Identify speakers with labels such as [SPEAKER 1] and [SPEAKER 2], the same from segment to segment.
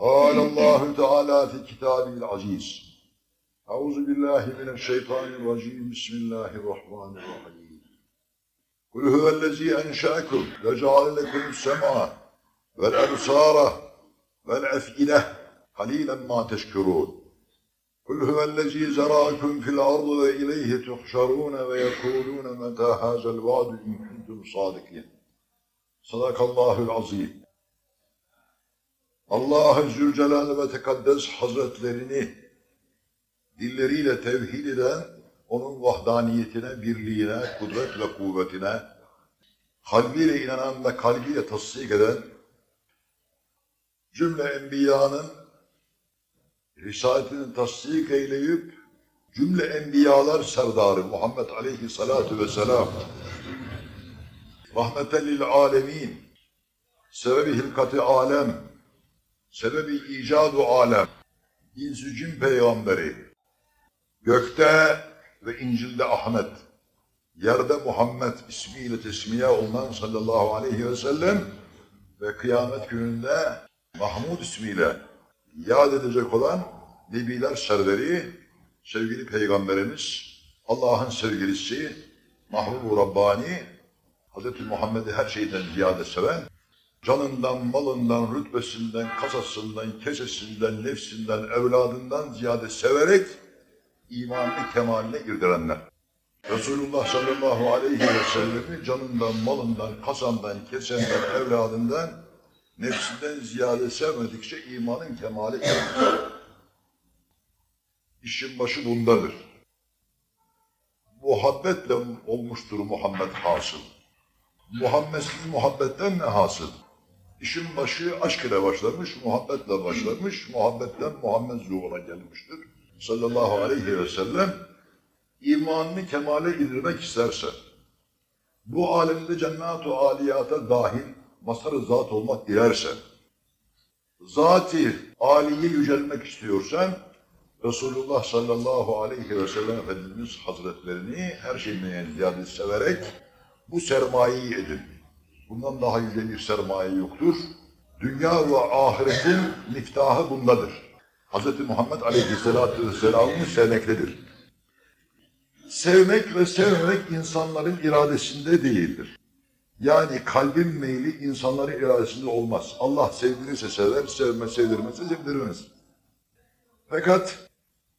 [SPEAKER 1] قال الله تعالى في كتابه العزيز أعوذ بالله من الشيطان الرجيم. بسم الله الرحمن الرحيم. قل هو الذي أنشأكم وجعل لكم السمع والأبصار والأفئدة. قليلا ما تشكرون. قل هو الذي زرعكم في الأرض وإليه تحشرون ويقولون متى هذا الوعد إن كنتم صادقين. صدق الله العظيم. Allah-u Zülcelal ve Tekaddes Hazretlerini dilleriyle tevhid eden, onun vahdaniyetine, birliğine, kudret ve kuvvetine, kalbiyle inanan ve kalbiyle tasdik eden, cümle enbiyanın risaletini tasdik eyleyip, cümle enbiyalar serdarı Muhammed Aleyhisselatü Vesselam, rahmeten lil alemin, sebebi hilkati alem, sebebi icadu alem, insü cin peygamberi, gökte ve İncil'de Ahmet, yerde Muhammed ismiyle tesmiye olunan sallallahu aleyhi ve sellem ve kıyamet gününde Mahmud ismiyle yad edecek olan Nebiler serveri, sevgili Peygamberimiz, Allah'ın sevgilisi, Mahbub-u Rabbani, Hz. Muhammed'i her şeyden ziyade seven, canından, malından, rütbesinden, kasasından, kesesinden, nefsinden, evladından ziyade severek imanını kemaline irdirenler. Resulullah sallallahu aleyhi ve sellem'i canından, malından, kasandan, kesenden, evladından, nefsinden ziyade sevmedikçe imanın kemali gelmez. İşin başı bundadır. Muhabbetle olmuştur Muhammed hasıl. Muhammed'in muhabbetten ne hasıl? İşin başı aşk ile başlamış, muhabbetle başlamış, muhabbetten Muhammed zuhura gelmiştir. Sallallahu aleyhi ve sellem imanını kemale indirmek isterse, bu alemde cennet-u aliyata dahil mazhar zat olmak dilerse, zati aliye yücelmek istiyorsan, Resulullah sallallahu aleyhi ve sellem Efendimiz Hazretlerini her şeyden ziyade severek bu sermayeyi edin. Bundan daha yüce bir sermaye yoktur. Dünya ve ahiretin miftahı bundadır. Hz. Muhammed Aleyhisselatü Vesselam'ı sevmektedir. Sevmek ve sevmemek insanların iradesinde değildir. Yani kalbin meyli insanların iradesinde olmaz. Allah sevdirirse sever, sevmez, sevdirmezse sevdirmez. Fakat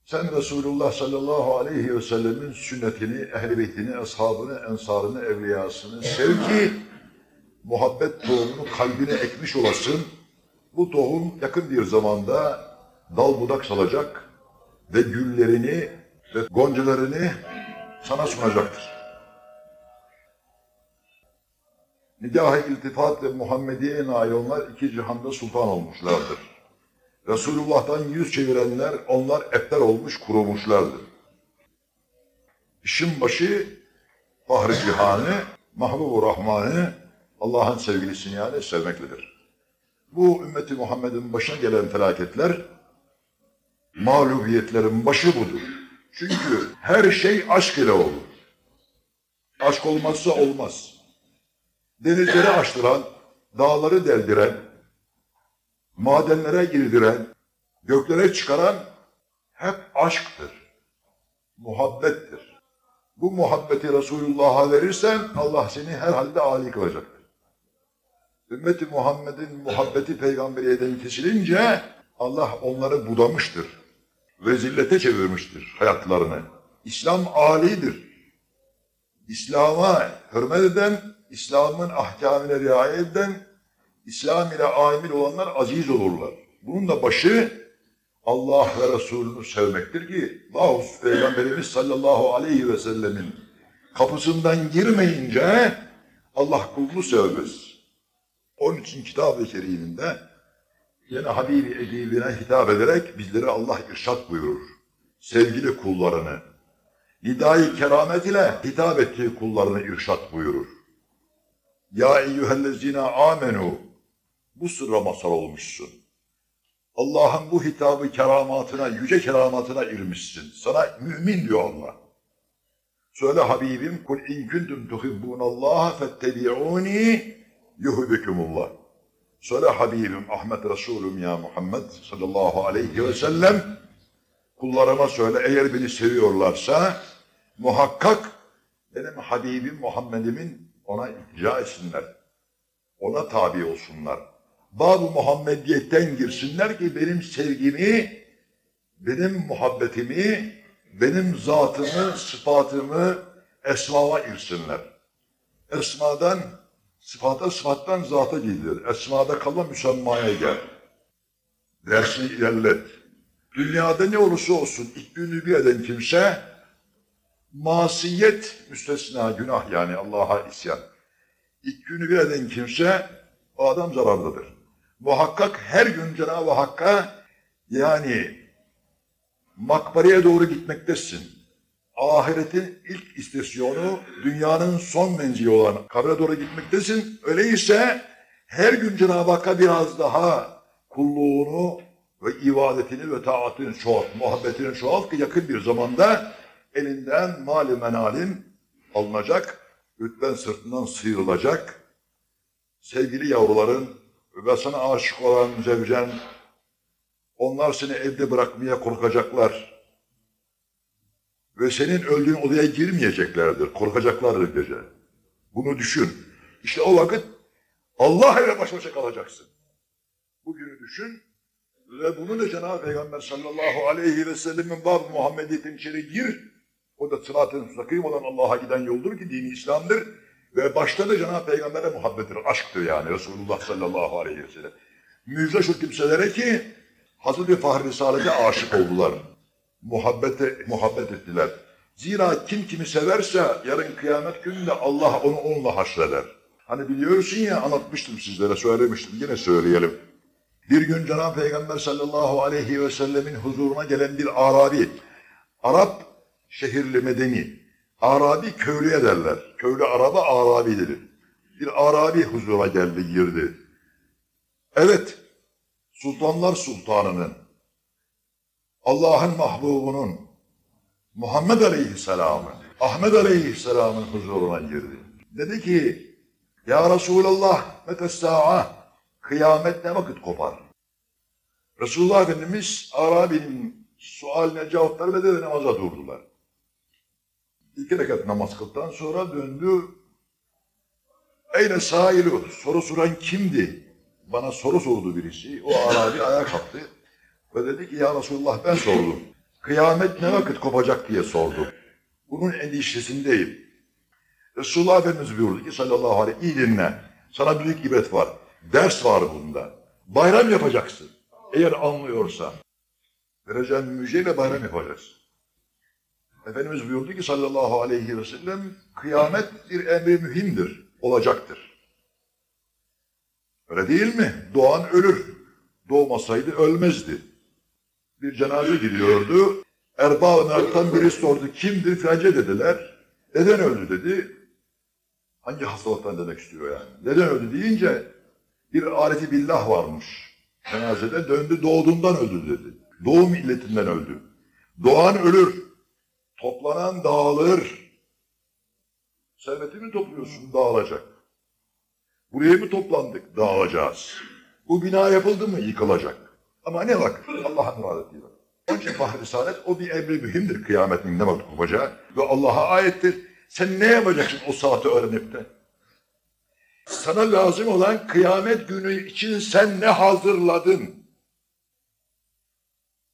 [SPEAKER 1] sen Resulullah sallallahu aleyhi ve sellemin sünnetini, ehl-i beytini, ashabını, ensarını, evliyasını sev ki muhabbet tohumunu kalbine ekmiş olasın. Bu tohum yakın bir zamanda dal budak salacak ve güllerini ve goncalarını sana sunacaktır. Nidâh-ı iltifat ve Muhammediye nail onlar iki cihanda sultan olmuşlardır. Resulullah'tan yüz çevirenler onlar etler olmuş kurumuşlardır. İşin başı Fahri Cihan'ı, Mahbub-u Rahman'ı, Allah'ın sevgilisini yani sevmektedir. Bu ümmeti Muhammed'in başına gelen felaketler, mağlubiyetlerin başı budur. Çünkü her şey aşk ile olur. Aşk olmazsa olmaz. Denizleri açtıran, dağları deldiren, madenlere girdiren, göklere çıkaran hep aşktır. Muhabbettir. Bu muhabbeti Resulullah'a verirsen Allah seni herhalde âli kılacaktır. Ümmeti Muhammed'in muhabbeti peygamberiyeden kesilince Allah onları budamıştır. Ve zillete çevirmiştir hayatlarını. İslam âlidir. İslam'a hürmet eden, İslam'ın ahkamine riayet eden, İslam ile amil olanlar aziz olurlar. Bunun da başı Allah ve Resulünü sevmektir ki Mahus Peygamberimiz sallallahu aleyhi ve sellemin kapısından girmeyince Allah kulunu sevmez. Onun için kitab-ı keriminde yine Habibi edibine hitap ederek bizlere Allah irşat buyurur. Sevgili kullarını, nidai keramet ile hitap ettiği kullarını irşat buyurur. Ya eyyühellezine amenu bu sırra mazhar olmuşsun. Allah'ın bu hitabı keramatına, yüce keramatına irmişsin. Sana mümin diyor Allah. Söyle Habibim, kul in kuntum tuhibbunallaha fettebi'uni yuhibbukumullah. Söyle Habibim Ahmet Resulüm ya Muhammed sallallahu aleyhi ve sellem kullarıma söyle eğer beni seviyorlarsa muhakkak benim Habibim Muhammed'imin ona iltica etsinler. Ona tabi olsunlar. Bab-ı Muhammediyetten girsinler ki benim sevgimi, benim muhabbetimi, benim zatımı, sıfatımı esmama irsinler. Esmadan, sıfata, sıfattan zata gidilir. Esmada kalan müsemmaya gel. Dersini ilerlet. Dünyada ne olursa olsun ikbünü bir eden kimse masiyet müstesna günah yani Allah'a isyan. İkbünü bir eden kimse o adam zararlıdır. Muhakkak her gün Cenab-ı Hakk'a yani makbareye doğru gitmektesin. Ahiretin ilk istasyonu dünyanın son menzili olan kabre doğru gitmektesin. Öyleyse her gün Cenab-ı Hakk'a biraz daha kulluğunu ve ibadetini ve taatini çoğalt, muhabbetini çoğalt ki yakın bir zamanda elinden mali menalin alınacak, rütben sırtından sıyrılacak, sevgili yavruların ve sana aşık olan zevcen, onlar seni evde bırakmaya korkacaklar. Ve senin öldüğün odaya girmeyeceklerdir, korkacaklardır gece. Bunu düşün. İşte o vakit Allah ile baş başa kalacaksın. Bugünü düşün ve bunu da Cenab-ı Peygamber sallallahu aleyhi ve sellemin bab Muhammediyetin içeri gir. O da sırat-ı müstakim olan Allah'a giden yoldur ki dini İslam'dır. Ve başta da Cenab-ı Peygamber'e muhabbettir, aşktır yani Resulullah sallallahu aleyhi ve sellem. Müjde şu kimselere ki Hazreti Fahri Saadet'e aşık oldular. Muhabbete, muhabbet ettiler. Zira kim kimi severse yarın kıyamet gününde Allah onu onunla haşreder. Hani biliyorsun ya anlatmıştım sizlere söylemiştim yine söyleyelim. Bir gün Cenab-ı Peygamber sallallahu aleyhi ve sellemin huzuruna gelen bir Arabi, Arap şehirli medeni, Arabi köylüye derler. Köylü araba Arabidir. Bir Arabi huzura geldi girdi. Evet, Sultanlar Sultanı'nın, Allah'ın mahbubunun, Muhammed Aleyhisselam'ın, Ahmet Aleyhisselam'ın huzuruna girdi. Dedi ki, Ya Resulallah, metessa'a, kıyamet ne vakit kopar? Resulullah Efendimiz Arabi'nin sualine cevap vermedi ve namaza durdular. İki rekat namaz kıldıktan sonra döndü. Eyne sailu, soru soran kimdi? Bana soru sordu birisi. O Arabi ayağa kalktı. Ve dedi ki ya Resulullah ben sordum. Kıyamet ne vakit kopacak diye sordu. Bunun endişesindeyim. Resulullah Efendimiz buyurdu ki sallallahu aleyhi iyi dinle. Sana büyük ibret var. Ders var bunda. Bayram yapacaksın. Eğer anlıyorsa. Vereceğim müjdeyle bayram yapacaksın. Efendimiz buyurdu ki sallallahu aleyhi ve sellem kıyamet bir emri mühimdir, olacaktır. Öyle değil mi? Doğan ölür. Doğmasaydı ölmezdi. Bir cenaze gidiyordu. Erbağın biri sordu. Kimdir filanca dediler. Neden öldü dedi. Hangi hastalıktan demek istiyor yani. Neden öldü deyince bir aleti billah varmış. Cenazede döndü doğduğundan öldü dedi. Doğum illetinden öldü. Doğan ölür. Toplanan dağılır. Serveti mi topluyorsun? Dağılacak. Buraya mı toplandık? Dağılacağız. Bu bina yapıldı mı? Yıkılacak. Ama ne vakit? Allah'ın vaadeti var. Onun için Fahri Saadet o bir emri mühimdir kıyametin ne vakit kopacağı ve Allah'a ayettir. Sen ne yapacaksın o saati öğrenip de? Sana lazım olan kıyamet günü için sen ne hazırladın?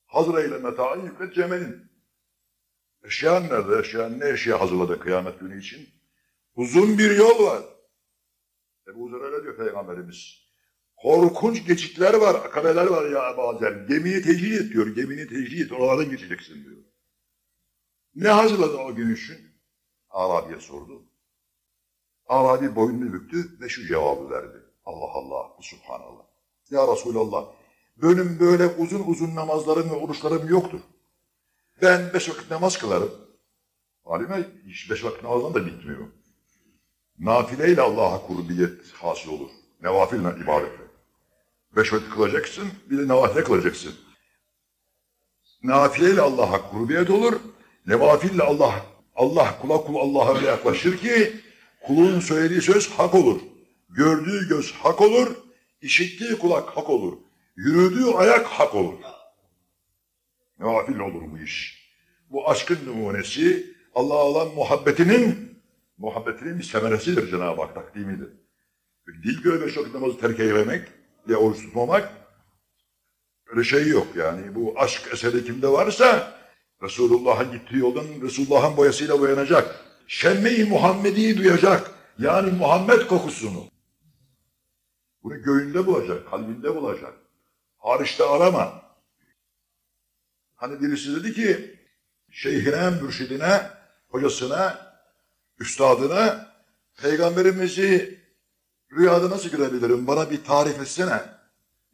[SPEAKER 1] Hazır eyleme ta'in yüklet cemelin. Eşyan nerede? Eşyan ne eşya hazırladı kıyamet günü için? Uzun bir yol var. Ebu Zer öyle diyor Peygamberimiz. Korkunç geçitler var, akabeler var ya bazen. Gemiyi tecrid et diyor, gemini tecrid et, oralardan geçeceksin diyor. Ne hazırladı o gün için? Arabi'ye sordu. Arabi boynunu büktü ve şu cevabı verdi. Allah Allah, Subhanallah. Ya Resulallah, benim böyle uzun uzun namazlarım ve oruçlarım yoktur. Ben beş vakit namaz kılarım. Halime beş vakit namazdan da bitmiyor. Nafileyle Allah'a kurbiyet hasıl olur. Nevafille ibadetle. Beş vakit kılacaksın, bir de nafile kılacaksın. Nafileyle Allah'a kurbiyet olur. Nevafille Allah, Allah kula kul Allah'a öyle yaklaşır ki kulun söylediği söz hak olur. Gördüğü göz hak olur. işittiği kulak hak olur. Yürüdüğü ayak hak olur. Nafil olur bu iş. Bu aşkın numunesi Allah'a olan muhabbetinin muhabbetinin bir semeresidir Cenab-ı Hak takdimidir. Ki öyle beş vakit namazı terk eylemek ya oruç tutmamak. Öyle şey yok yani. Bu aşk eseri kimde varsa Resulullah'ın gittiği yoldan Resulullah'ın boyasıyla boyanacak. Şemme-i Muhammedi'yi duyacak. Yani Muhammed kokusunu. Bunu göğünde bulacak, kalbinde bulacak. Hariçte arama. Hani birisi dedi ki, şeyhine, mürşidine, hocasına, üstadına, peygamberimizi rüyada nasıl görebilirim, bana bir tarif etsene.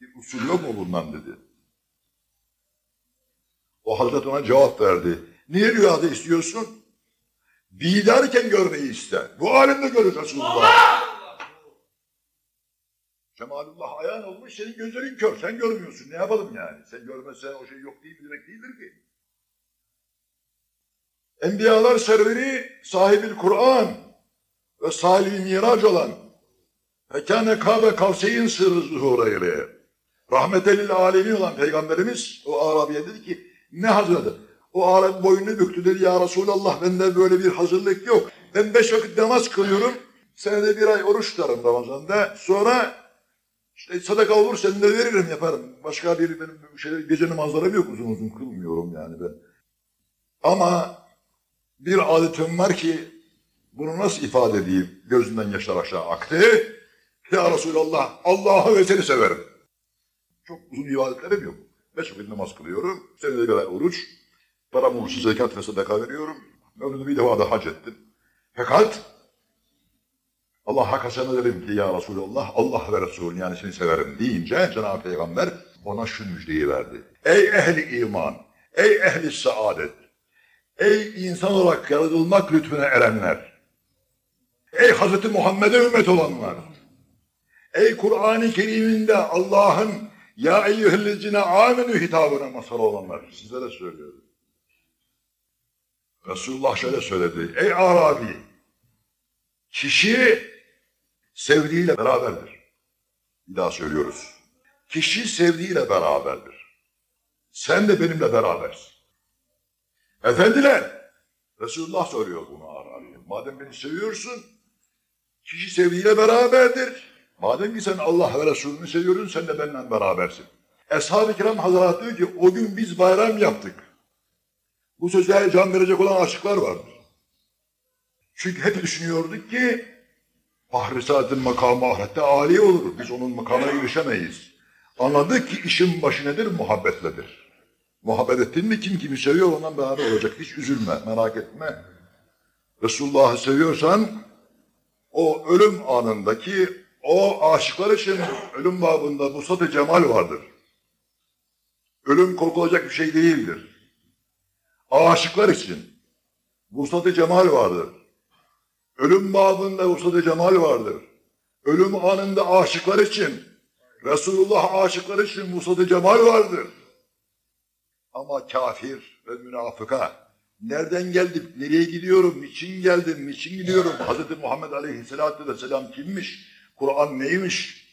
[SPEAKER 1] Bir usul yok mu bundan dedi. O Hazret ona cevap verdi. Niye rüyada istiyorsun? Bidarken görmeyi iste. Bu alemde görür Resulullah. Cemalullah ayağın olmuş, senin gözlerin kör. Sen görmüyorsun. Ne yapalım yani? Sen görmezsen o şey yok değil demek değildir ki. Enbiyalar serveri sahibi Kur'an ve salih mirac olan Fekâne kâbe kavseyin sırrı zuhureyri. Rahmetelil alemin olan Peygamberimiz o Arabiye dedi ki ne hazırladı? O Arabi boynunu büktü dedi ya Resulallah bende böyle bir hazırlık yok. Ben beş vakit namaz kılıyorum. Senede bir ay oruç tutarım Ramazan'da. Sonra işte sadaka olur senin de veririm yaparım. Başka bir benim şey, gece namazlarım yok uzun uzun kılmıyorum yani ben. Ama bir adetim var ki bunu nasıl ifade edeyim? Gözünden yaşlar aşağı aktı. Ya Resulallah Allah'ı ve seni severim. Çok uzun ibadetlerim yok. Beş vakit namaz kılıyorum. Senede ay oruç. Param olursa zekat ve sadaka veriyorum. Ömrümde bir defa da hac ettim. Fakat Allah hakasına dedim ki ya Resulallah Allah ve Resulü yani seni severim deyince Cenab-ı Peygamber ona şu müjdeyi verdi. Ey ehli iman, ey ehli saadet, ey insan olarak yaratılmak lütfüne erenler, ey Hz. Muhammed'e ümmet olanlar, ey Kur'an-ı Kerim'inde Allah'ın ya eyyühellezine amenü hitabına masal olanlar, sizlere söylüyorum. Resulullah şöyle söyledi, ey Arabi, kişi sevdiğiyle beraberdir. Bir daha söylüyoruz. Kişi sevdiğiyle beraberdir. Sen de benimle berabersin. Efendiler, Resulullah soruyor bunu Arabi'ye. Madem beni seviyorsun, kişi sevdiğiyle beraberdir. Madem ki sen Allah ve Resulünü seviyorsun, sen de benimle berabersin. Eshab-ı kiram Hazretleri diyor ki, o gün biz bayram yaptık. Bu sözlere can verecek olan aşıklar vardır. Çünkü hep düşünüyorduk ki Fahri Saadet'in makamı ahirette âli olur. Biz onun makamına erişemeyiz. Anladık ki işin başı nedir? Muhabbetledir. Muhabbet ettin mi kim kimi seviyor ondan beraber olacak. Hiç üzülme, merak etme. Resulullah'ı seviyorsan o ölüm anındaki o aşıklar için ölüm babında musat cemal vardır. Ölüm korkulacak bir şey değildir. Aşıklar için vuslat cemal vardır. Ölüm babında vuslat cemal vardır. Ölüm anında aşıklar için, Resulullah aşıklar için vuslat cemal vardır. Ama kafir ve münafıka, nereden geldim, nereye gidiyorum, niçin geldim, niçin gidiyorum, Hz. Muhammed Aleyhisselatü Vesselam kimmiş, Kur'an neymiş,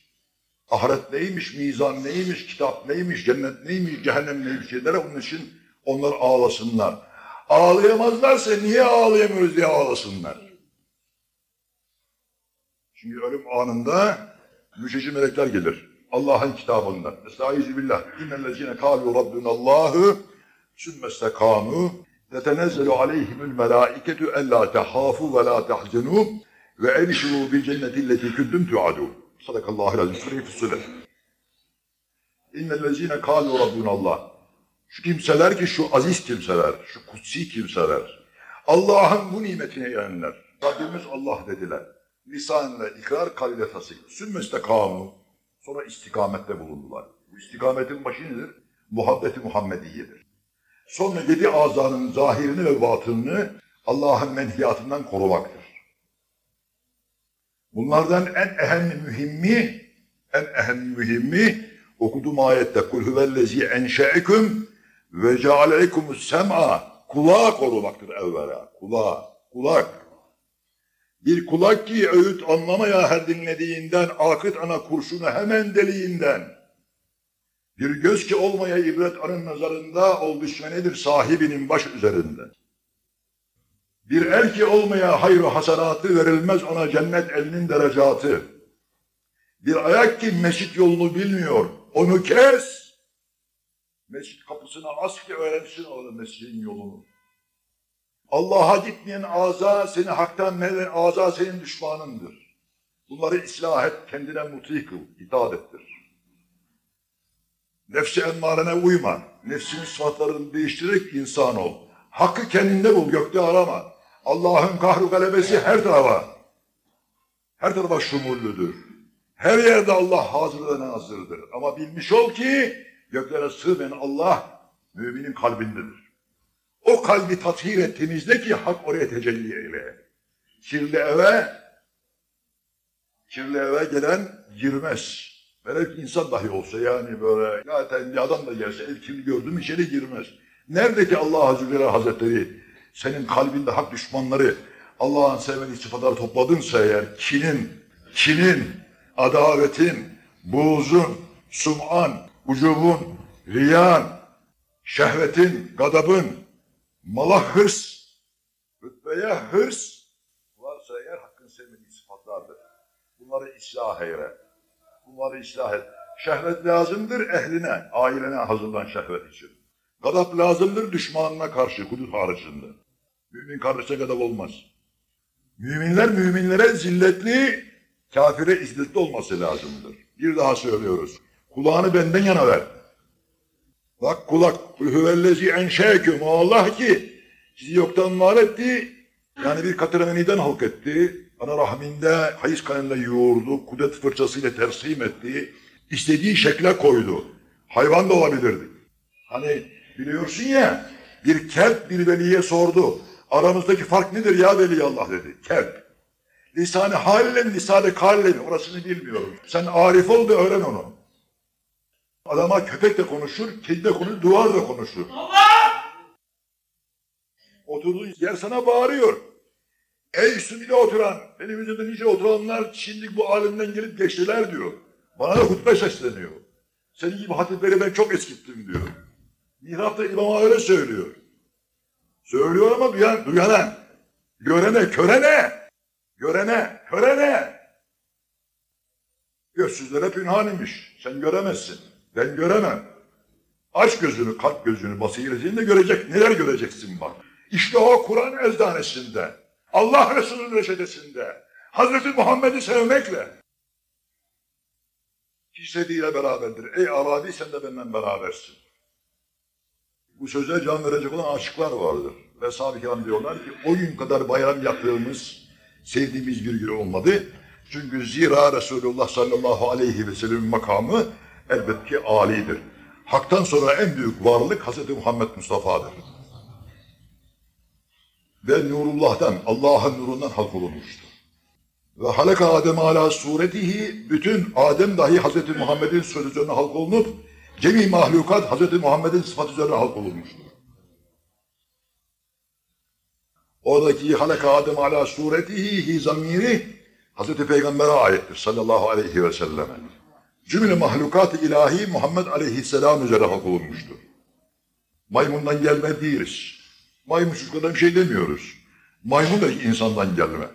[SPEAKER 1] ahiret neymiş, mizan neymiş, kitap neymiş, cennet neymiş, cehennem neymiş şeylere onun için onlar ağlasınlar. Ağlayamazlarsa niye ağlayamıyoruz diye ağlasınlar. Çünkü ölüm anında müjdeci melekler gelir. Allah'ın kitabından. Estaizu billah. İnnellezine kâlu rabbunallahu sümmestekâmû tetenezzelu aleyhimül melâiketu ellâ tehâfu ve lâ tehzenû ve ebşirû bil cennetilleti kündüm tu'adû. Sadakallahu azim. Sure-i Füssilet. İnnellezine kâlu rabbunallah. Şu kimseler ki şu aziz kimseler, şu kutsi kimseler, Allah'ın bu nimetine yenenler. Rabbimiz Allah dediler. Lisanla ikrar kalbe tasik. Sümmeste kamu. Sonra istikamette bulundular. Bu istikametin başı nedir? Muhabbeti Muhammediye'dir. Sonra yedi azanın zahirini ve batınını Allah'ın menhiyatından korumaktır. Bunlardan en ehem mühimmi, en ehem mühimmi okuduğum ayette kul huvellezi enşe'eküm ve cealeykumus sem'a kulağı korumaktır evvela. Kulağı, kulak. Bir kulak ki öğüt anlamaya her dinlediğinden, akıt ana kurşunu hemen deliğinden. Bir göz ki olmaya ibret anın nazarında, ol düşmenidir sahibinin baş üzerinde. Bir el ki olmaya hayru hasanatı verilmez ona cennet elinin derecatı. Bir ayak ki mescit yolunu bilmiyor, onu kes. Mescit kapısına as ki öğrensin orada mescidin yolunu. Allah'a gitmeyen ağza seni haktan meylen ağza senin düşmanındır. Bunları ıslah et, kendine muti kıl, itaat ettir. Nefsi emmarene uyma. Nefsinin sıfatlarını değiştirerek insan ol. Hakkı kendinde bul, gökte arama. Allah'ın kahru galebesi her tarafa. Her tarafa şumullüdür. Her yerde Allah hazır ve nazırdır. Ama bilmiş ol ki göklere sığmayan Allah müminin kalbindedir. O kalbi tathir et, temizle ki hak oraya tecelli eyle. Kirli eve, kirli eve gelen girmez. Ki insan dahi olsa yani böyle zaten adam da gelse el kirli gördüm içeri girmez. Nerede ki Allah Azze Hazretleri senin kalbinde hak düşmanları Allah'ın sevmediği sıfatları topladınsa eğer kinin, kinin, adavetin, buğzun, sum'an, ucubun, riyan, şehvetin, gadabın, mala hırs, rütbeye hırs varsa eğer hakkın sevmediği sıfatlardır. Bunları ıslah eyle. Bunları ıslah et. Şehvet lazımdır ehline, ailene hazırlan şehvet için. Gadap lazımdır düşmanına karşı, hudut haricinde. Mümin kardeşe gadap olmaz. Müminler müminlere zilletli, kafire izzetli olması lazımdır. Bir daha söylüyoruz. Kulağını benden yana ver. Bak kulak, hüvellezi enşeküm. O Allah ki sizi yoktan var etti. Yani bir katıremeniden halk etti. Ana rahminde, hayız kanında yoğurdu. Kudret fırçasıyla tersim etti. istediği şekle koydu. Hayvan da olabilirdi. Hani biliyorsun ya, bir kelp bir veliye sordu. Aramızdaki fark nedir ya veli Allah dedi. Kelp. Lisanı haliyle mi, lisanı kaliyle mi? Orasını bilmiyorum. Sen arif ol da öğren onu. Adama köpek de konuşur, kedi de konuşur, duvar da konuşur. Oturduğun yer sana bağırıyor. Ey üstümde oturan, benim üzerinde nice oturanlar şimdi bu alemden gelip geçtiler diyor. Bana da hutbe sesleniyor. Senin gibi hatipleri ben çok eskittim diyor. Mihrapta imama öyle söylüyor. Söylüyor ama duyan, duyana, görene, körene, görene, körene. Gözsüzlere pünhan imiş. Sen göremezsin. Ben göremem. Aç gözünü, kalp gözünü, basiretini de görecek. Neler göreceksin bak. İşte o Kur'an ezdanesinde, Allah Resulü'nün reçetesinde, Hazreti Muhammed'i sevmekle istediğiyle beraberdir. Ey Arabi sen de benden berabersin. Bu söze can verecek olan aşıklar vardır. Ve sahabe diyorlar ki o gün kadar bayram yaptığımız, sevdiğimiz bir gün olmadı. Çünkü zira Resulullah sallallahu aleyhi ve sellem makamı elbette ki âlidir. Hak'tan sonra en büyük varlık Hz. Muhammed Mustafa'dır. Ve Nurullah'tan, Allah'ın nurundan halk olunmuştur. Ve halaka Adem ala suretihi, bütün Adem dahi Hz. Muhammed'in sözü üzerine halk olunup, cemi mahlukat Hz. Muhammed'in sıfatı üzerine halk olunmuştur. Oradaki halaka Adem ala suretihi hi zamiri Hazreti Peygamber'e aittir sallallahu aleyhi ve selleme. Cümle mahlukat ilahi Muhammed aleyhisselam üzere hak olunmuştur. Maymundan gelme değiliz. Maymun çocuklardan bir şey demiyoruz. Maymun da insandan gelme.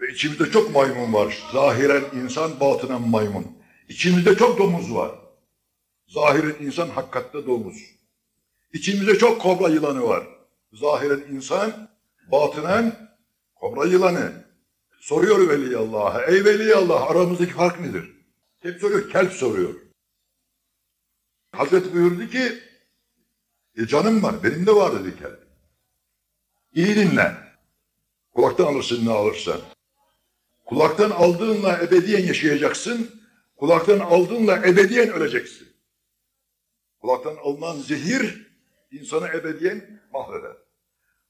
[SPEAKER 1] Ve içimizde çok maymun var. Zahiren insan, batınen maymun. İçimizde çok domuz var. Zahiren insan, hakikatte domuz. İçimizde çok kobra yılanı var. Zahiren insan, batınen kobra yılanı. Soruyor Veli Allah'a, ey Veli Allah aramızdaki fark nedir? Hep soruyor, kelp soruyor. Hazreti buyurdu ki, e canım var, benim de var dedi kelp. İyi dinle. Kulaktan alırsın ne alırsan. Kulaktan aldığınla ebediyen yaşayacaksın. Kulaktan aldığınla ebediyen öleceksin. Kulaktan alınan zehir insanı ebediyen mahveder.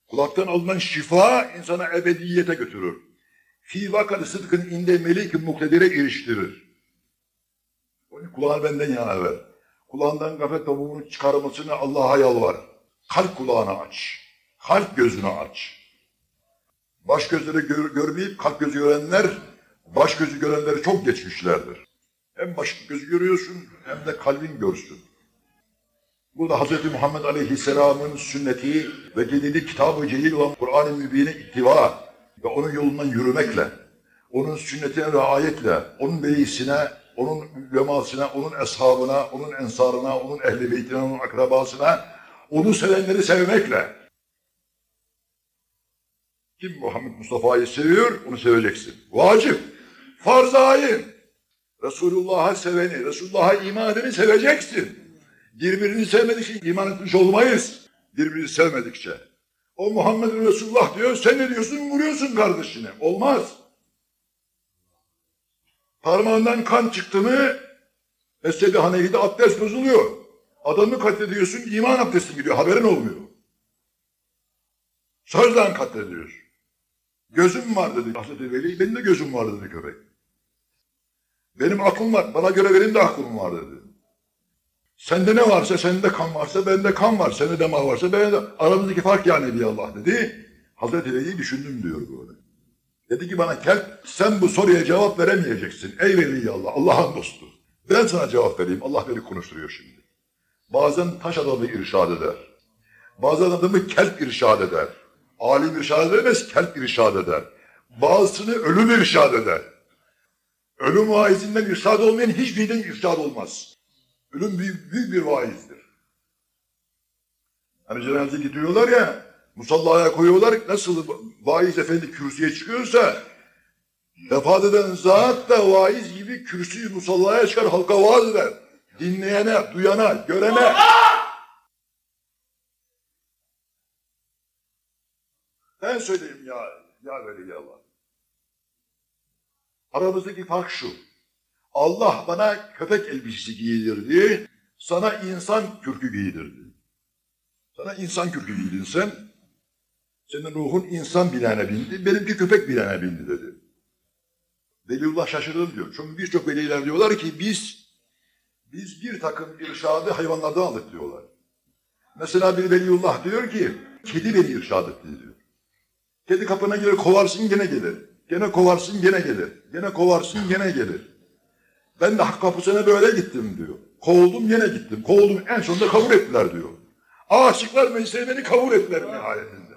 [SPEAKER 1] Kulaktan alınan şifa insana ebediyete götürür. Fi vakad sıdkın inde melik muktedire eriştirir. Onun kulağını benden yana ver. Kulağından gaflet tavuğunu çıkarmasını Allah'a yalvar. Kalp kulağını aç. Kalp gözünü aç. Baş gözleri gör, görmeyip kalp gözü görenler, baş gözü görenleri çok geçmişlerdir. Hem baş gözü görüyorsun hem de kalbin görsün. Burada Hz. Muhammed Aleyhisselam'ın sünneti ve gelili kitab-ı celil olan Kur'an-ı Mübin'e ittiva ve onun yolundan yürümekle, onun sünnetine riayetle, onun beyisine, onun ülemasına, onun eshabına, onun ensarına, onun ehli beytine, onun akrabasına, onu sevenleri sevmekle. Kim Muhammed Mustafa'yı seviyor, onu seveceksin. Vacip, farz-ı ayın. Resulullah'a seveni, Resulullah'a iman edeni seveceksin. Birbirini sevmedikçe iman etmiş olmayız. Birbirini sevmedikçe. O Muhammed Resulullah diyor, sen ne diyorsun? Vuruyorsun kardeşine. Olmaz. Parmağından kan çıktı mı, Mezhebi Hanefi'de abdest bozuluyor. Adamı katlediyorsun, iman abdestin gidiyor, haberin olmuyor. Sözden katlediyorsun. Gözüm var dedi Hazreti Veli, benim de gözüm var dedi köpek. Benim aklım var, bana göre benim de aklım var dedi. Sende ne varsa, sende kan varsa, bende kan var. Sende de mal varsa, bende de. Aramızdaki fark yani diye Allah dedi. Hazreti Veli düşündüm diyor böyle. Dedi ki bana kelp, sen bu soruya cevap veremeyeceksin. Ey Veli Allah, Allah'ın dostu. Ben sana cevap vereyim. Allah beni konuşturuyor şimdi. Bazen taş adamı irşad eder. Bazen adamı kelp irşad eder. Alim irşad edemez, kelp irşad eder. Bazısını ölüm irşad eder. Ölüm vaizinden irşad olmayan hiçbirinden irşad olmaz. Ölüm büyük, büyük bir vaizdir. Hani cenaze gidiyorlar ya, musallaya koyuyorlar, nasıl vaiz efendi kürsüye çıkıyorsa, vefat eden zat da vaiz gibi kürsüyü musallaya çıkar, halka vaaz eder. Dinleyene, duyana, görene. Ben söyleyeyim ya, ya veli Allah. Aramızdaki fark şu. Allah bana köpek elbisesi giydirdi, sana insan kürkü giydirdi. Sana insan kürkü giydin sen, senin ruhun insan bilene bindi, benimki köpek bilene bindi dedi. Veliullah şaşırdım diyor. Çünkü birçok veliler diyorlar ki biz, biz bir takım irşadı hayvanlardan aldık diyorlar. Mesela bir veliullah diyor ki, kedi beni irşad etti diyor. Kedi kapına gelir kovarsın gene gelir. Gene kovarsın gene gelir. Gene kovarsın gene gelir. Ben de hak kapısına böyle gittim diyor. Kovuldum yine gittim. Kovuldum en sonunda kabul ettiler diyor. Aşıklar meclise beni kabul ettiler nihayetinde.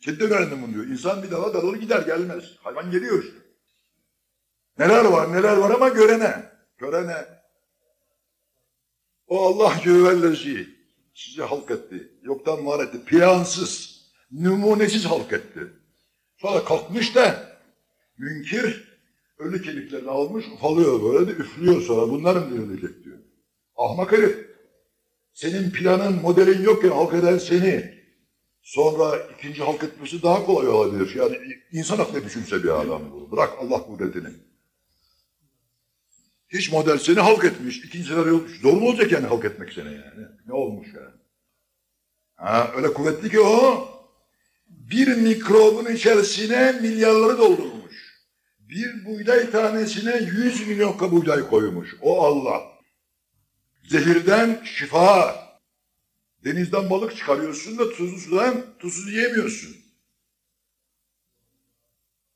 [SPEAKER 1] Kedden öğrendim bunu diyor. İnsan bir dala dalır gider gelmez. Hayvan geliyor işte. Neler var neler var ama görene. Görene. O Allah cüvellezi sizi halk etti. Yoktan var etti. Plansız, numunesiz halk etti. Sonra kalkmış da münkir ölü kemiklerini almış ufalıyor böyle de üflüyor sonra bunlar mı dirilecek diyor. Ahmak herif. Senin planın, modelin yokken halk eden seni. Sonra ikinci halk etmesi daha kolay olabilir. Yani insan aklına düşünse bir adam bu. Bırak Allah kudretini. Hiç model seni halk etmiş. İkinci sefer zor mu olacak yani halk etmek seni yani? Ne olmuş yani? Ha, öyle kuvvetli ki o bir mikrobun içerisine milyarları doldurmuş. Bir buğday tanesine yüz milyon buğday koymuş. O Allah. Zehirden şifa. Denizden balık çıkarıyorsun da tuzlu sudan tuzsuz yiyemiyorsun.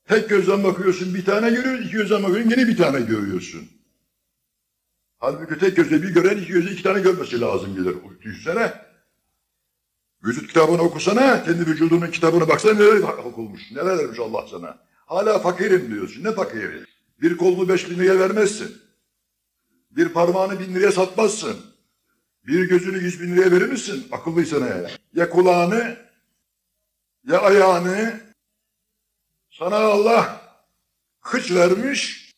[SPEAKER 1] Tek gözden bakıyorsun bir tane görüyorsun, iki gözden bakıyorsun yine bir tane görüyorsun. Halbuki tek gözle bir gören iki gözle iki tane görmesi lazım gelir. Düşünsene. Vücut kitabını okusana, kendi vücudunun kitabını baksana neler okulmuş, neler vermiş Allah sana. Hala fakirim diyorsun. Ne fakiri? Bir kolunu beş bin liraya vermezsin. Bir parmağını bin liraya satmazsın. Bir gözünü yüz bin liraya verir misin? Akıllıysan eğer. Ya kulağını, ya ayağını sana Allah kıç vermiş,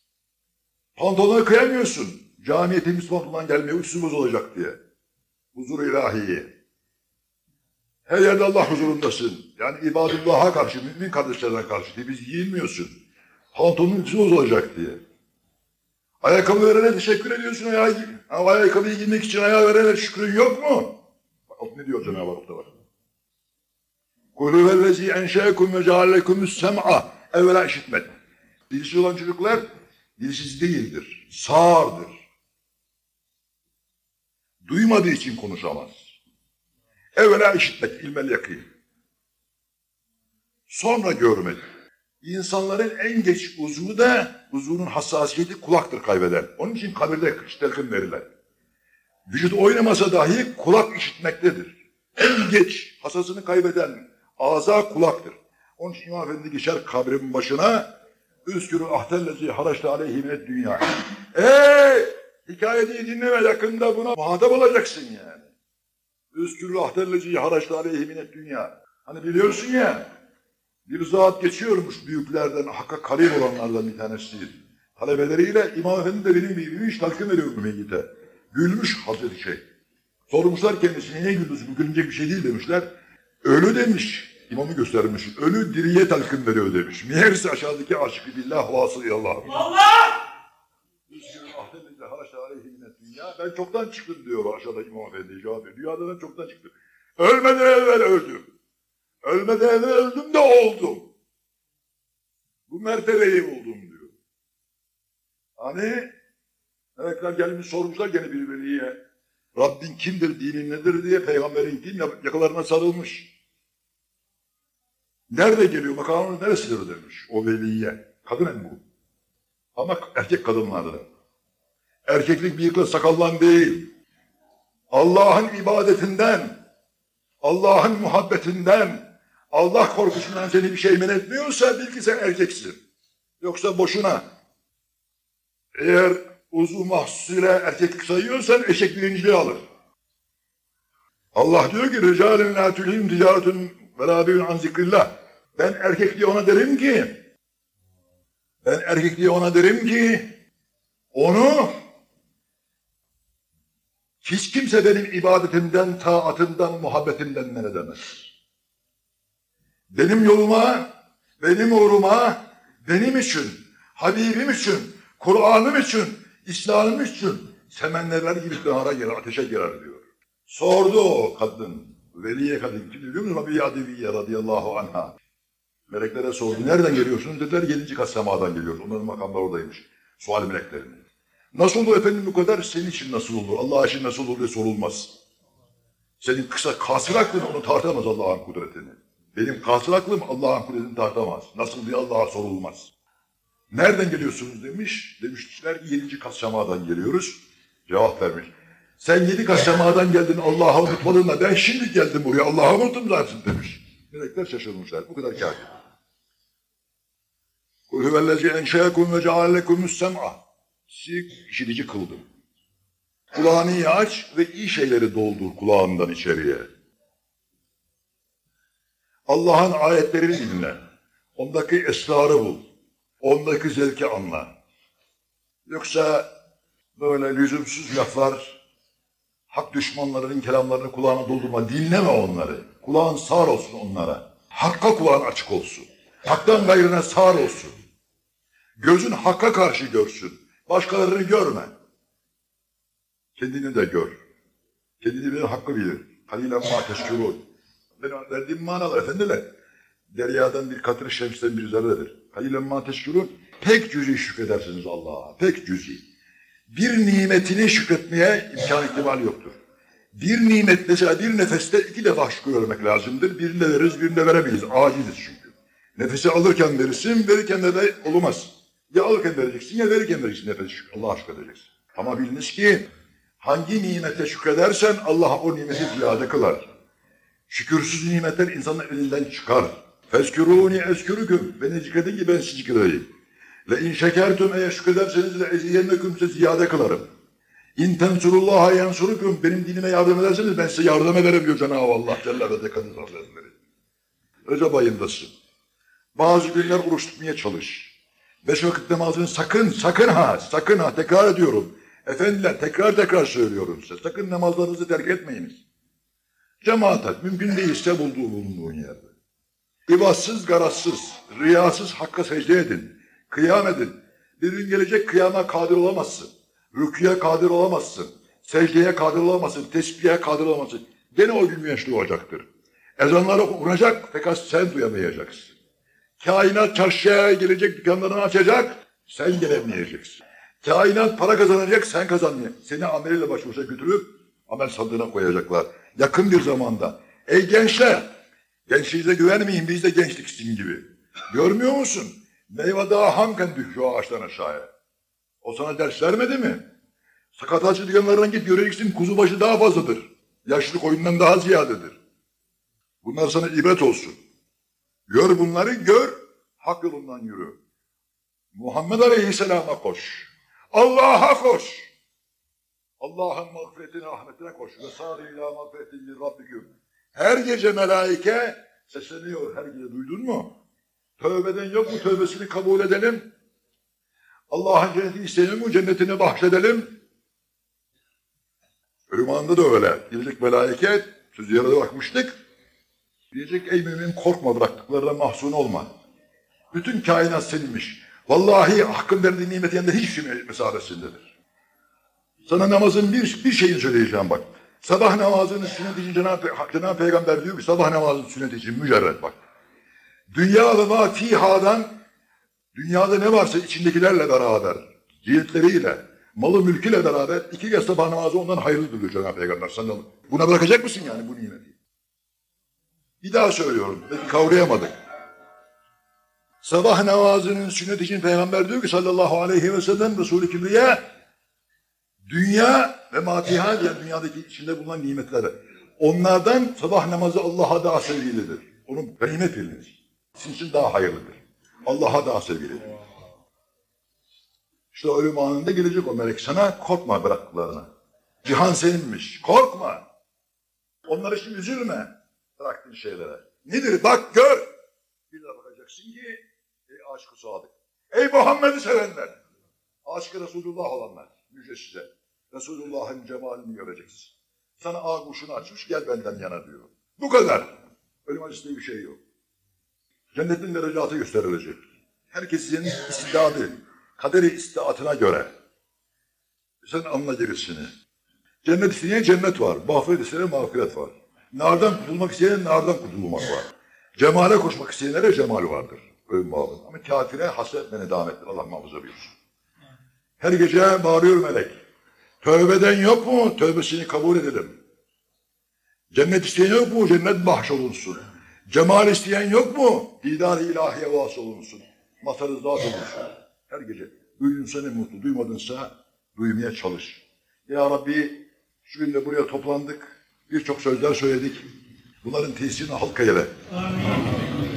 [SPEAKER 1] pantolona kıyamıyorsun. Camiye temiz pantolon gelmiyor, üstümüz olacak diye. Huzur ilahiyi. Her yerde Allah huzurundasın. Yani ibadullah'a karşı, mümin kardeşlerine karşı diye biz giyinmiyorsun. Pantolonun üstümüz olacak diye. Ayakkabı verene teşekkür ediyorsun. Ayağı, ama ayakkabıyı giymek için ayağı verene şükrün yok mu? Bak ne diyor Cenab-ı Hak da Kulü vellezi enşeekum ve ceallekümüs sem'a evvela işitmek. Dilsiz olan çocuklar dilsiz değildir. Sağırdır. Duymadığı için konuşamaz. Evvela işitmek, ilmel yakın. Sonra görmek. İnsanların en geç uzvu da uzvunun hassasiyeti kulaktır kaybeden. Onun için kabirde telkin verirler. Vücut oynamasa dahi kulak işitmektedir. En geç hassasını kaybeden ağza kulaktır. Onun için İmam Efendi geçer kabrin başına Üskürü ahtellezi haraçta aleyhi minet dünya. Eee hikayeyi dinleme yakında buna muhatap olacaksın yani. Üskürü ahtellezi haraçta aleyhi minet dünya. Hani biliyorsun ya bir zat geçiyormuş büyüklerden, hakka karib olanlardan bir tanesi. Talebeleriyle İmam Efendi de benim bir iş talkin veriyor bu meyyite. Gülmüş Hazreti Şeyh. Sormuşlar kendisine niye güldünüz? Bu gülünecek bir şey değil demişler. Ölü demiş. İmamı göstermiş. Ölü diriye talkin veriyor demiş. Meğerse aşağıdaki aşkı billah vasıl Allah.
[SPEAKER 2] Allah!
[SPEAKER 1] Dünya, ben çoktan çıktım diyor aşağıda İmam Efendi cevap veriyor. Dünyada ben çoktan çıktım. Ölmeden evvel öldüm. Ölmeden evvel öldüm de oldum. Bu mertebeyi buldum diyor. Hani melekler gelmiş sormuşlar gene bir veliye. Rabbin kimdir, dinin nedir diye peygamberin kim yakalarına sarılmış. Nerede geliyor, makamının neresidir demiş o veliye. Kadın hem bu. Ama erkek kadınlardı. Erkeklik bıyıkla sakallan değil. Allah'ın ibadetinden, Allah'ın muhabbetinden, Allah korkusundan seni bir şey men etmiyorsa bil ki sen erkeksin. Yoksa boşuna. Eğer uzun mahsusuyla erkeklik sayıyorsan eşek birinciliği alır. Allah diyor ki ricalin la tulhim ticaretun ve la an. Ben erkekliği ona derim ki ben erkekliği ona derim ki onu hiç kimse benim ibadetimden, taatımdan, muhabbetimden men edemez. Benim yoluma, benim uğruma, benim için, Habibim için, Kur'an'ım için, İslam'ım için semenlerler gibi nara girer, ateşe girer diyor. Sordu o kadın, veliye kadın, kim biliyor musun? Rabbi Adiviye radıyallahu anha. Meleklere sordu, nereden geliyorsunuz? Dediler, yedinci kat semadan geliyoruz. Onların makamları oradaymış. Sual meleklerinin. Nasıl olur efendim bu kadar? Senin için nasıl olur? Allah için nasıl olur diye sorulmaz. Senin kısa kasır aklın onu tartamaz Allah'ın kudretini. Benim kasır aklım Allah'ın kudretini tartamaz. Nasıl diye Allah'a sorulmaz. Nereden geliyorsunuz demiş. Demişler ki yedinci kat semadan geliyoruz. Cevap vermiş. Sen yedi kat semadan geldin Allah'a unutmadın da ben şimdi geldim buraya Allah'a unuttum zaten demiş. Melekler şaşırmışlar. Bu kadar kâfi. Kul huvellezi enşeyekum ve ceallekumus sem'a. Sizi işitici kıldım. Kulağını aç ve iyi şeyleri doldur kulağından içeriye. Allah'ın ayetlerini dinle. Ondaki esrarı bul. Ondaki zevki anla. Yoksa böyle lüzumsuz laflar, hak düşmanlarının kelamlarını kulağına doldurma. Dinleme onları. Kulağın sağır olsun onlara. Hakka kulağın açık olsun. Haktan gayrına sağır olsun. Gözün hakka karşı görsün. Başkalarını görme. Kendini de gör. Kendini bir hakkı bilir. Halilen ma teşkürûn. Ben verdiğim manalar efendiler. Deryadan bir katır şemsten bir zerredir. Halilen ma teşkürûn. Pek cüzi şükredersiniz Allah'a. Pek cüzi. Bir nimetini şükretmeye imkan ihtimal yoktur. Bir nimet mesela bir nefeste iki defa şükür vermek lazımdır. Birinde veririz, birinde veremeyiz. Aciziz çünkü. Nefesi alırken verirsin, verirken de, de olmaz. Ya alırken vereceksin ya verirken vereceksin nefes. Allah'a şükredeceksin. Ama biliniz ki hangi nimete şükredersen Allah o nimeti ziyade kılar. Şükürsüz nimetler insanın elinden çıkar. Fezkürûni eskürüküm. Beni zikredin ki ben sizi zikredeyim. Le in şekertüm eğer şükrederseniz le eziyenneküm size ziyade kılarım. İn tensurullaha yansuruküm. Benim dinime yardım ederseniz ben size yardım ederim diyor Cenab-ı Allah Celle ve Tekadüs Hazretleri. Recep ayındasın. Bazı günler oruç tutmaya çalış. Beş vakit namazını sakın, sakın ha, sakın ha, tekrar ediyorum. Efendiler tekrar tekrar söylüyorum size. Sakın namazlarınızı terk etmeyiniz. Cemaat et, mümkün değilse bulduğu bulunduğun yerde. İbatsız, garazsız, riyasız hakka secde edin. Kıyam edin. Bir gün gelecek kıyama kadir olamazsın. Rüküye kadir olamazsın. Secdeye kadir olamazsın. Tesbihe kadir olamazsın. Gene o gün güneş doğacaktır. Ezanlar okunacak fakat sen duyamayacaksın. Kainat çarşıya gelecek dükkanlarını açacak, sen gelemeyeceksin. Kainat para kazanacak, sen kazanmayacaksın. Seni ameliyle baş başa götürüp amel sandığına koyacaklar. Yakın bir zamanda. Ey gençler, Gençliğinize güvenmeyin biz de gençlik sizin gibi. Görmüyor musun? Meyve daha hamken düşüyor ağaçtan aşağıya. O sana ders vermedi mi? Sakatacı dükkanlarına git göreceksin kuzubaşı daha fazladır. Yaşlı koyundan daha ziyadedir. Bunlar sana ibret olsun. Gör bunları gör, hak yolundan yürü. Muhammed Aleyhisselam'a koş. Allah'a koş. Allah'ın mağfiretine, rahmetine koş. Ve sâri ilâ mağfiretin Rabbiküm. Her gece melaike sesleniyor. Her gece duydun mu? Tövbeden yok mu? Tövbesini kabul edelim. Allah'ın cennetini isteyelim mi? Cennetini bahşedelim. Ölüm anında da öyle. Gelecek melaike, söz yarıda bakmıştık. Diyecek ey mümin korkma bıraktıklarına mahzun olma. Bütün kainat seninmiş. Vallahi hakkın verdiği nimet yanında hiçbir şey mesabesindedir. Sana namazın bir, bir şeyini söyleyeceğim bak. Sabah namazının sünneti için Cenab-ı, Cenab-ı Peygamber diyor ki sabah namazının sünneti için mücerred bak. Dünya ve ma dünyada ne varsa içindekilerle beraber, cihetleriyle, malı mülküyle beraber iki kez sabah namazı ondan hayırlıdır diyor Cenab-ı Peygamber sallallahu. Buna bırakacak mısın yani bu nimeti? Bir daha söylüyorum. Kavrayamadık. Sabah namazının sünnet için Peygamber diyor ki sallallahu aleyhi ve sellem Resulü Kibriye dünya ve matiha yani dünyadaki içinde bulunan nimetleri. Onlardan sabah namazı Allah'a daha sevgilidir. Onun ganimet bilinir. Sizin için daha hayırlıdır. Allah'a daha sevgilidir. İşte ölüm anında gelecek o melek sana korkma bıraktıklarına. Cihan seninmiş. Korkma. Onlar için üzülme bıraktığın şeylere. Nedir? Bak gör. Bir de bakacaksın ki ey aşkı sadık. Ey Muhammed'i sevenler. Aşkı Resulullah olanlar. Müjde size. Resulullah'ın cemalini göreceksin. Sana ağuşunu açmış gel benden yana diyor. Bu kadar. Ölüm acısı bir şey yok. Cennetin derecatı gösterilecek. Herkesin istidadı, kaderi istidatına göre. Sen anla gerisini. Cennet isteyen cennet var. Mağfiret isteyen mağfiret var. Nardan kurtulmak isteyen nardan kurtulmak var. Cemale koşmak isteyenlere cemal vardır. Ölüm babında. Ama kafire hasret ve nedamettir. Allah muhafaza buyursun. Her gece bağırıyor melek. Tövbeden yok mu? Tövbesini kabul edelim. Cennet isteyen yok mu? Cennet bahşolunsun. Cemal isteyen yok mu? Didar-ı ilahiye vasıl olunsun. Matarı olunsun. Her gece. Duydunsa ne mutlu, duymadınsa duymaya çalış. Ya Rabbi şu gün de buraya toplandık. Birçok sözler söyledik. Bunların tesirini halk eyle.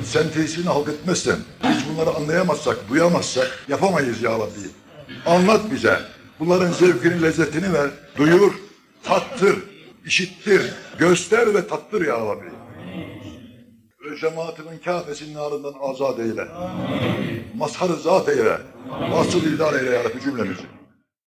[SPEAKER 1] Sen tesirini halk etmezsen, biz bunları anlayamazsak, duyamazsak yapamayız ya Rabbi. Anlat bize. Bunların zevkini, lezzetini ver. Duyur, tattır, işittir, göster ve tattır ya Rabbi. Ve cemaatinin kafesinin narından azat eyle. Mazharı zat eyle. Vasıl idare eyle ya Rabbi cümlemizi.